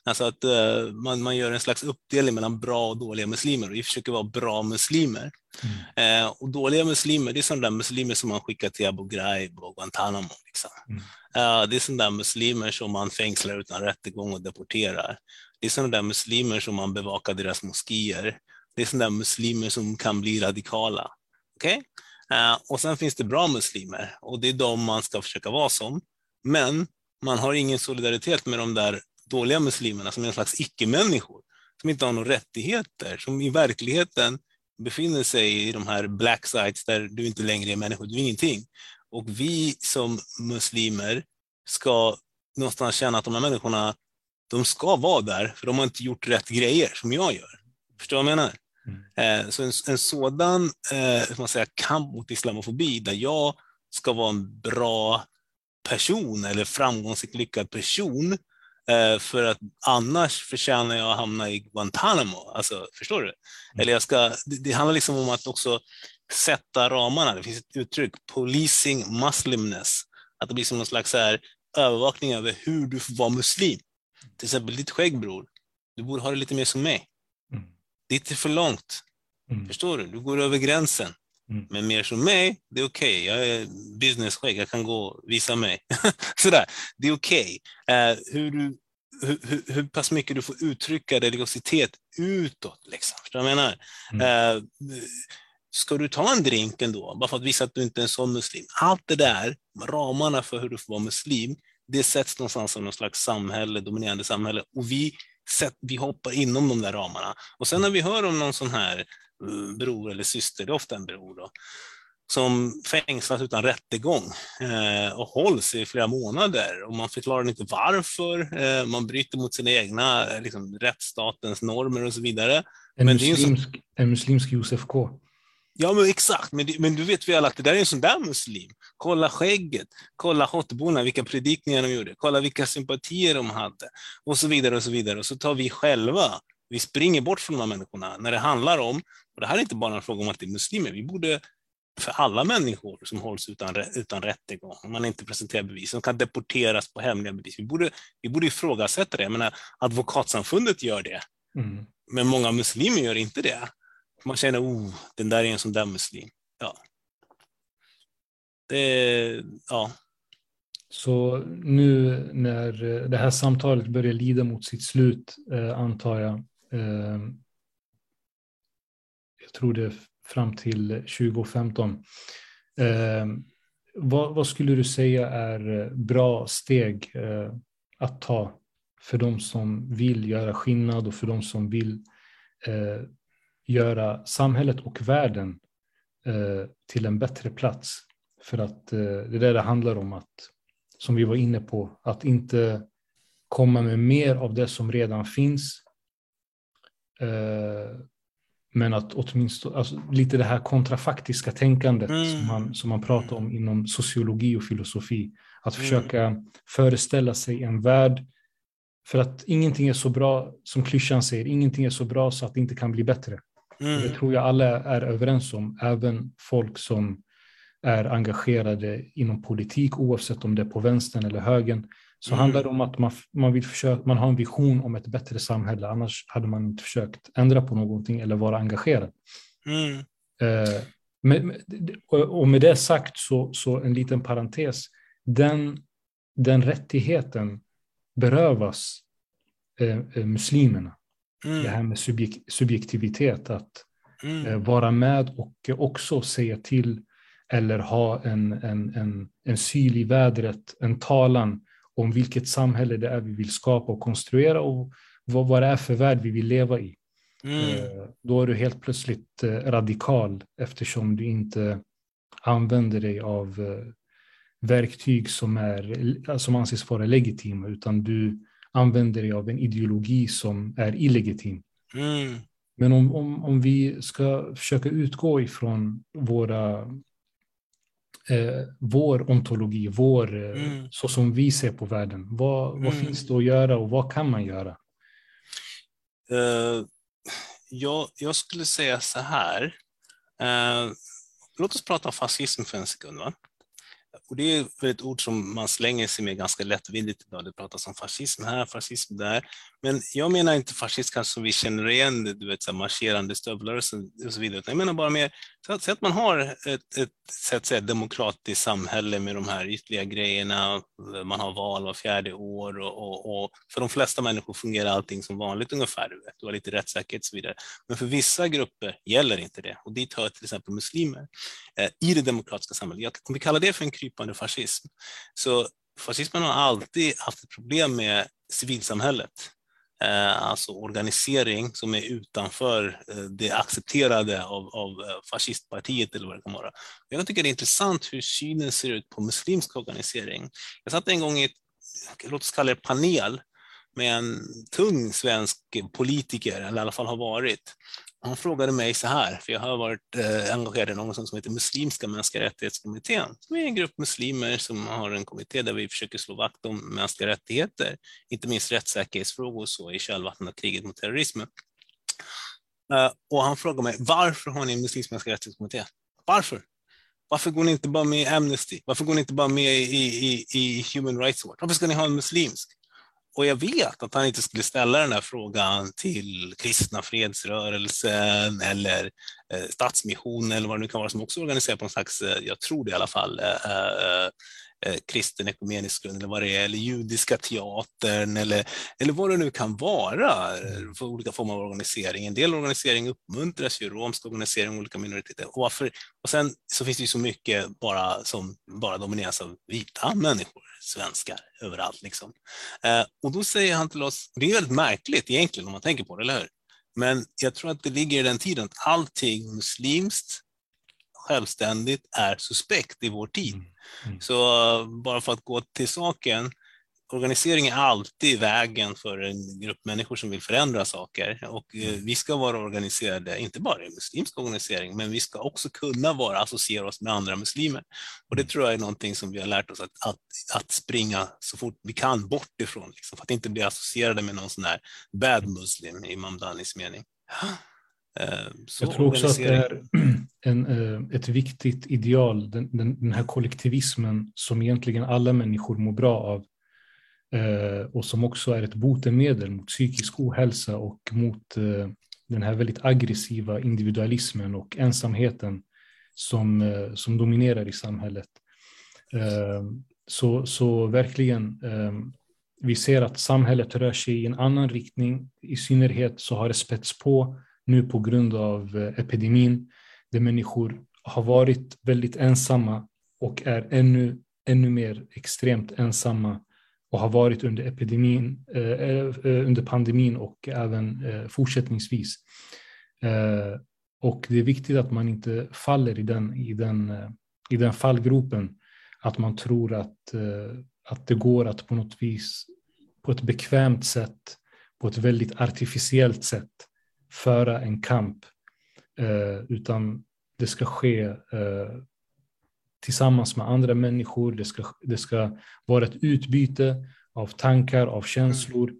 Alltså att eh, man, man gör en slags uppdelning mellan bra och dåliga muslimer och vi försöker vara bra muslimer. Eh, och dåliga muslimer, det är sådana där muslimer som man skickar till Abu Ghraib och Guantanamo. Liksom. Mm. Eh, det är sådana där muslimer som man fängslar utan rättegång och deporterar. Det är sådana där muslimer som man bevakar deras moskéer. Det är sådana där muslimer som kan bli radikala. Okay? Och sen finns det bra muslimer och det är de man ska försöka vara som. Men man har ingen solidaritet med de där dåliga muslimerna som är en slags icke-människor, som inte har några rättigheter, som i verkligheten befinner sig i de här black sites där du inte längre är människa, du är ingenting. Och vi som muslimer ska någonstans känna att de här människorna, de ska vara där, för de har inte gjort rätt grejer som jag gör. Förstår du vad jag menar? Eh, Så en, en sådan eh, man säga, kamp mot islamofobi, där jag ska vara en bra person eller framgångsrik lyckad person, för att annars förtjänar jag att hamna i Guantanamo. Alltså, förstår du? Eller jag ska, det, det handlar liksom om att också sätta ramarna. Det finns ett uttryck, policing muslimness. Att det blir som någon slags här, övervakning över hur du får vara muslim. Till exempel ditt skägg bror, du borde ha det lite mer som mig. Mm. Ditt är för långt. Mm. Förstår du? Du går över gränsen. Mm. Men mer som mig, det är okej. Jag är businessskägg, jag kan gå och visa mig. [laughs] Sådär, det är okej. Eh, hur, du, hur, hur, hur pass mycket du får uttrycka religiositet utåt. Liksom. Förstår jag menar? Eh, ska du ta en drink ändå, bara för att visa att du inte är en sån muslim? Allt det där, ramarna för hur du får vara muslim, det sätts någonstans av någon slags samhälle, dominerande samhälle. Och vi, sätt, vi hoppar inom de där ramarna. Och sen när vi hör om någon sån här bror eller syster, det är ofta en bror då, som fängslas utan rättegång eh, och hålls i flera månader och man förklarar inte varför, eh, man bryter mot sina egna eh, liksom, rättsstatens normer och så vidare. En, Men ju så- muslimsk, en muslimsk Josef K. Ja, men exakt. Men, men du vet väl att det där är en sån där muslim. Kolla skägget, kolla hotborna, vilka predikningar de gjorde, kolla vilka sympatier de hade och så vidare och så vidare. Och så tar vi själva, vi springer bort från de här människorna när det handlar om, och det här är inte bara en fråga om att det är muslimer, vi borde för alla människor som hålls utan, utan rättegång, om man inte presenterar bevis, som kan deporteras på hemliga bevis. Vi borde, vi borde ifrågasätta det. Jag menar, advokatsamfundet gör det, Mm. men många muslimer gör inte det. Man känner, oh, den där är en sån där muslim. Ja. Det, ja. Så nu när det här samtalet börjar lida mot sitt slut, eh, antar jag, eh, jag tror det är fram till 2015, eh, vad, vad skulle du säga är bra steg eh, att ta för de som vill göra skillnad och för de som vill eh, göra samhället och världen eh, till en bättre plats? För att eh, det är det det handlar om, att, som vi var inne på, att inte komma med mer av det som redan finns. Eh, men att åtminstone, alltså, lite det här kontrafaktiska tänkandet Mm. som, man, som man pratar om inom sociologi och filosofi. Att Mm. försöka föreställa sig en värld, för att ingenting är så bra, som klyschan säger, ingenting är så bra så att det inte kan bli bättre. Och Det Mm. tror jag alla är överens om, även folk som är engagerade inom politik, oavsett om det är på vänstern eller högern. Så Mm. handlar det om att man, man, vill försöka, man har en vision om ett bättre samhälle, annars hade man inte försökt ändra på någonting eller vara engagerad. Mm. Eh, med, och med det sagt så, så en liten parentes. Den, den rättigheten berövas eh, eh, muslimerna. Det Mm. här med subjek, subjektivitet, att eh, Mm. vara med och också säga till eller ha en, en, en, en syl i vädret, en talan om vilket samhälle det är vi vill skapa och konstruera och vad, vad det är för värld vi vill leva i. Mm. Eh, Då är du helt plötsligt eh, radikal eftersom du inte använder dig av eh, verktyg som, är, som anses vara legitima utan du använder dig av en ideologi som är illegitim. Mm. Men om, om, om vi ska försöka utgå ifrån våra, eh, vår ontologi, vår, eh, Mm. så som vi ser på världen, vad, vad Mm. finns det att göra och vad kan man göra? Eh, jag, jag skulle säga så här. Eh, låt oss prata om fascism för en sekund. Va? Och det är för ett ord som man slänger sig med ganska lättvindigt idag. Det pratas om fascism här, fascism där. Men jag menar inte fascism kanske som vi känner igen du vet, så här marscherande stövlar och så, och så vidare. Utan Jag menar bara mer så att, så att man har ett, ett så att säga, demokratiskt samhälle med de här ytliga grejerna. Man har val var fjärde år och, och, och för de flesta människor fungerar allting som vanligt ungefär. Du, vet. du har lite rättssäkerhet och så vidare. Men för vissa grupper gäller inte det och dit hör till exempel muslimer eh, i det demokratiska samhället. Jag, om vi kallar det för en krypande fascism, så fascismen har alltid haft ett problem med civilsamhället. Eh, alltså organisering som är utanför eh, det accepterade av, av eh, fascistpartiet eller vad det kan vara. Jag tycker det är intressant hur synen ser ut på muslimsk organisering. Jag satt en gång i låt oss kalla det panel, med en tung svensk politiker, eller i alla fall har varit han frågade mig så här, för jag har varit eh, engagerad i något som heter Muslimska mänskliga rättighetskommittén, som är en grupp muslimer som har en kommitté där vi försöker slå vakt om mänskliga rättigheter, inte minst rättssäkerhetsfrågor och så i kölvattnet av kriget mot terrorismen. Eh, och han frågade mig, varför har ni en muslimsk mänskliga rättighetskommitté? Varför? Varför går ni inte bara med i Amnesty? Varför går ni inte bara med i, i, i Human Rights Watch? Varför ska ni ha en muslimsk? Och jag vet att han inte skulle ställa den här frågan till kristna fredsrörelsen eller eh, Stadsmissionen eller vad det nu kan vara som också organiserar på någon slags, eh, jag tror det i alla fall, eh, eh, eh, kristen ekumenisk grund eller vad det är, eller judiska teatern eller, eller vad det nu kan vara för olika former av organisering. En del organisering uppmuntras ju, romsk organisering, olika minoriteter. Och, varför, och sen så finns det ju så mycket bara som bara domineras av vita människor, svenskar, överallt. Liksom. Eh, och då säger han till oss, det är väldigt märkligt egentligen om man tänker på det, eller hur? Men jag tror att det ligger i den tiden att allting muslimskt självständigt är suspekt i vår tid. Mm. Så bara för att gå till saken, organisering är alltid vägen för en grupp människor som vill förändra saker och eh, vi ska vara organiserade, inte bara i muslimsk organisering, men vi ska också kunna vara, associera oss med andra muslimer. Och det tror jag är någonting som vi har lärt oss att, att, att springa så fort vi kan bort ifrån, liksom, för att inte bli associerade med någon sån här bad muslim i Imam Danis mening. Eh, Så Jag tror också att det är [clears throat] en, eh, ett viktigt ideal, den, den, den här kollektivismen som egentligen alla människor mår bra av Eh, och som också är ett botemedel mot psykisk ohälsa och mot eh, den här väldigt aggressiva individualismen och ensamheten som, eh, som dominerar i samhället. Så, så verkligen, vi ser att samhället rör sig i en annan riktning. I synnerhet så har det spätts på nu på grund av epidemin, där människor har varit väldigt ensamma och är ännu, ännu mer extremt ensamma och har varit under epidemin, eh, eh, under pandemin och även eh, fortsättningsvis. Eh, och det är viktigt att man inte faller i den, i den, eh, i den fallgropen, att man tror att, eh, att det går att på något vis, på ett bekvämt sätt, på ett väldigt artificiellt sätt, föra en kamp, eh, utan det ska ske eh, tillsammans med andra människor. Det ska, det ska vara ett utbyte av tankar, av känslor,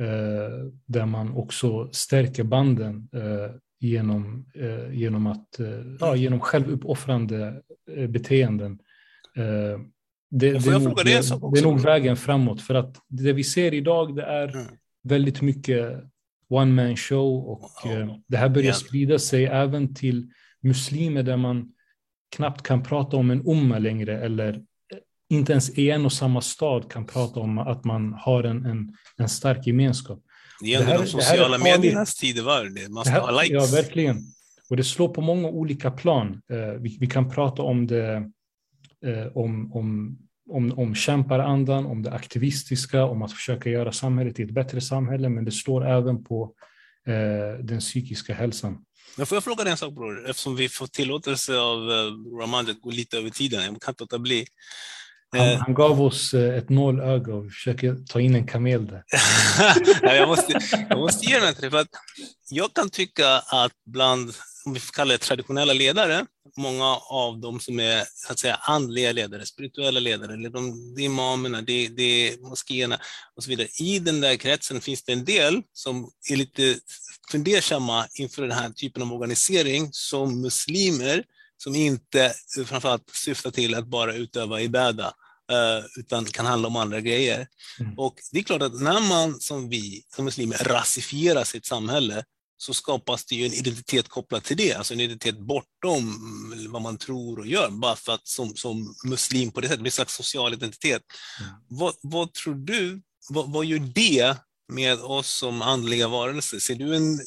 eh, där man också stärker banden eh, genom, eh, genom, att, eh, ja, genom självuppoffrande eh, beteenden. Eh, det, det, är nog, det, det är nog vägen framåt, för att det vi ser idag det är Mm. väldigt mycket one man show och Ja, det här börjar sprida sig även till muslimer där man knappt kan prata om en umma längre eller eh, inte ens i en och samma stad kan prata om att man har en, en, en stark gemenskap. Det är ändå här- de det här är sociala mediernas tidevarv. det. Man ska ha här, likes. ja, verkligen. Och det slår på många olika plan. Eh, vi, vi kan prata om det, eh, om, om, om, om kämparandan, om det aktivistiska, om att försöka göra samhället till ett bättre samhälle, men det slår även på eh, den psykiska hälsan. Men får jag fråga dig en sak bror, eftersom vi får tillåtelse av uh, Rahman att gå lite över tiden, jag kan inte låta bli. Han, Eh, han gav oss eh, ett nålöga och vi försöker ta in en kamel där. [laughs] Jag, måste, jag måste ge den till för att jag kan tycka att bland, om vi får kalla det traditionella ledare, många av dem som är så att säga andliga ledare, spirituella ledare, eller de, det är imamerna, det, det är moskéerna och så vidare. I den där kretsen finns det en del som är lite fundersamma inför den här typen av organisering som muslimer som inte framförallt syftar till att bara utöva ibada, eh, utan kan handla om andra grejer. Mm. Och det är klart att när man som vi, som muslimer, rasifierar sitt samhälle, så skapas det ju en identitet kopplad till det, alltså en identitet bortom vad man tror och gör, bara för att som, som muslim på det sättet, det blir en slags social identitet. Mm. Vad, vad tror du, vad, vad gör det med oss som andliga varelser? Ser du en,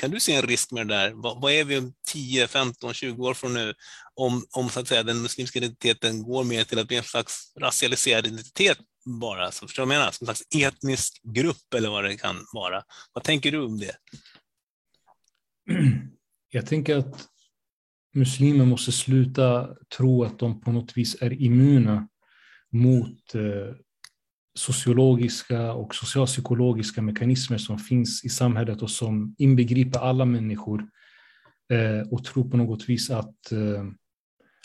kan du se en risk med det där? Vad, vad är vi om 10, 15, 20 år från nu om, om så att säga, den muslimska identiteten går mer till att bli en slags racialiserad identitet bara? Så förstår du vad jag menar? Som en slags etnisk grupp eller vad det kan vara. Vad tänker du om det? [clears throat] Jag tänker att muslimer måste sluta tro att de på något vis är immuna mot, eh, sociologiska och socialpsykologiska mekanismer som finns i samhället och som inbegriper alla människor eh, och tror på något vis att, eh,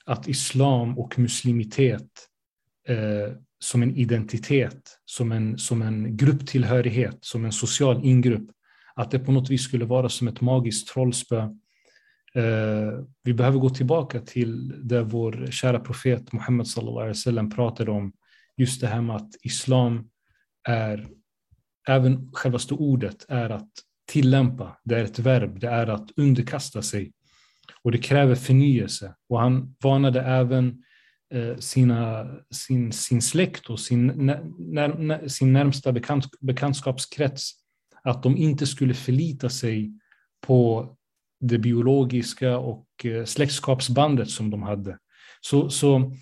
att islam och muslimitet eh, som en identitet, som en, som en grupptillhörighet, som en social ingrupp, att det på något vis skulle vara som ett magiskt trollspö. Eh, vi behöver gå tillbaka till det vår kära profet Muhammed sallallahu alaihi wasallam pratade om, just det här med att islam är, även självaste ordet är att tillämpa, det är ett verb, det är att underkasta sig. Och det kräver förnyelse. Och han varnade även eh, sina, sin, sin släkt och sin, när, sin närmsta bekant, bekantskapskrets att de inte skulle förlita sig på det biologiska och eh, släktskapsbandet som de hade. Så, så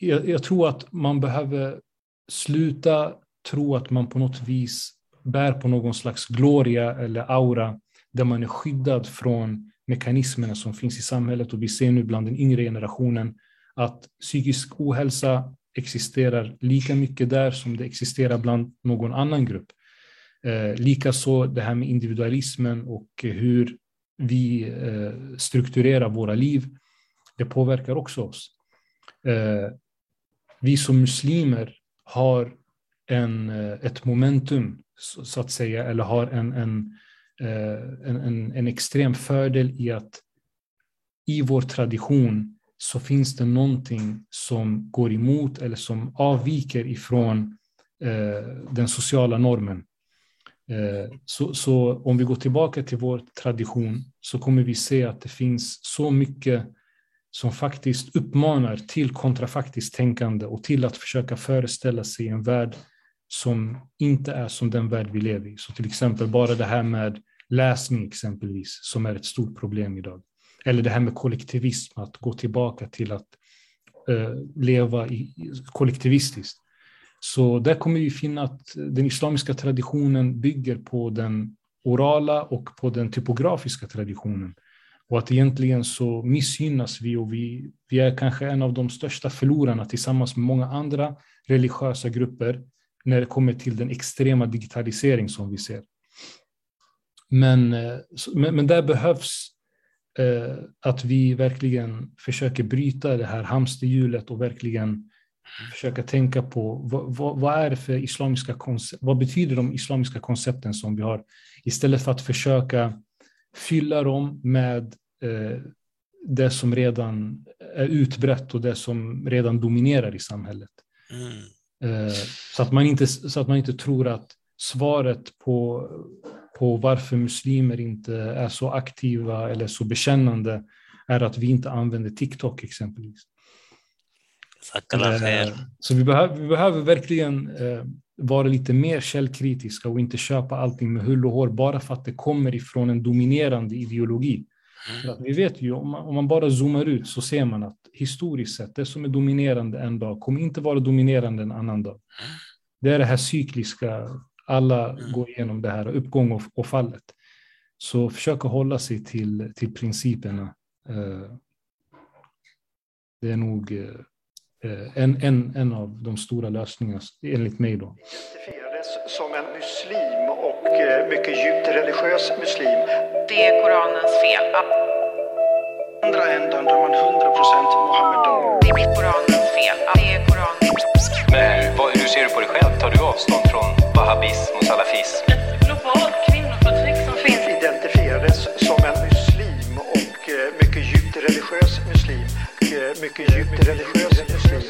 jag, jag tror att man behöver sluta tro att man på något vis bär på någon slags gloria eller aura där man är skyddad från mekanismerna som finns i samhället och vi ser nu bland den yngre generationen att psykisk ohälsa existerar lika mycket där som det existerar bland någon annan grupp. Eh, Likaså det här med individualismen och hur vi eh, strukturerar våra liv. Det påverkar också oss. Eh, vi som muslimer har en, eh, ett momentum, så att säga, eller har en, en, eh, en, en, en extrem fördel i att i vår tradition så finns det någonting som går emot eller som avviker ifrån eh, den sociala normen. Eh, så, så, om vi går tillbaka till vår tradition så kommer vi se att det finns så mycket som faktiskt uppmanar till kontrafaktiskt tänkande och till att försöka föreställa sig en värld som inte är som den värld vi lever i. Så till exempel bara det här med läsning exempelvis, som är ett stort problem idag. Eller det här med kollektivism, att gå tillbaka till att eh, leva i, kollektivistiskt. Så där kommer vi finna att den islamiska traditionen bygger på den orala och på den typografiska traditionen. Och att egentligen så missgynnas vi och vi, vi är kanske en av de största förlorarna tillsammans med många andra religiösa grupper när det kommer till den extrema digitalisering som vi ser. Men, eh, men, men där behövs eh, att vi verkligen försöker bryta det här hamsterhjulet och verkligen försöka tänka på vad, vad, vad, är det för islamiska koncept, vad betyder de islamiska koncepten som vi har istället för att försöka fylla dem med eh, det som redan är utbrett och det som redan dominerar i samhället. Mm. Eh, så, att man inte, så att man inte tror att svaret på, på varför muslimer inte är så aktiva eller så bekännande är att vi inte använder TikTok exempelvis. Eh, så vi behöver, vi behöver verkligen eh, vara lite mer källkritiska och inte köpa allting med hull och hår bara för att det kommer ifrån en dominerande ideologi. Mm. vi vet ju, om man, om man, bara zoomar ut så ser man att historiskt sett, det som är dominerande en dag kommer inte vara dominerande en annan dag. Det är det här cykliska, alla mm. går igenom det här, uppgång och, och fallet. Så försök att hålla sig till, till principerna. Eh, det är nog eh, en, en, en av de stora lösningarna, enligt mig. Då. Som en muslim och eh, mycket djupt religiös muslim. Det är Koranens fel. Andra änden då man 100% Mohammedan. Det är Koranens fel. Det är Koranens Men vad, hur ser du på dig själv? Tar du avstånd från wahhabism och salafism? Ett globalt kvinnoförtryck som finns. Identifierades som en muslim och eh, mycket djupt religiös muslim mycket, mycket djupt religiös muslim.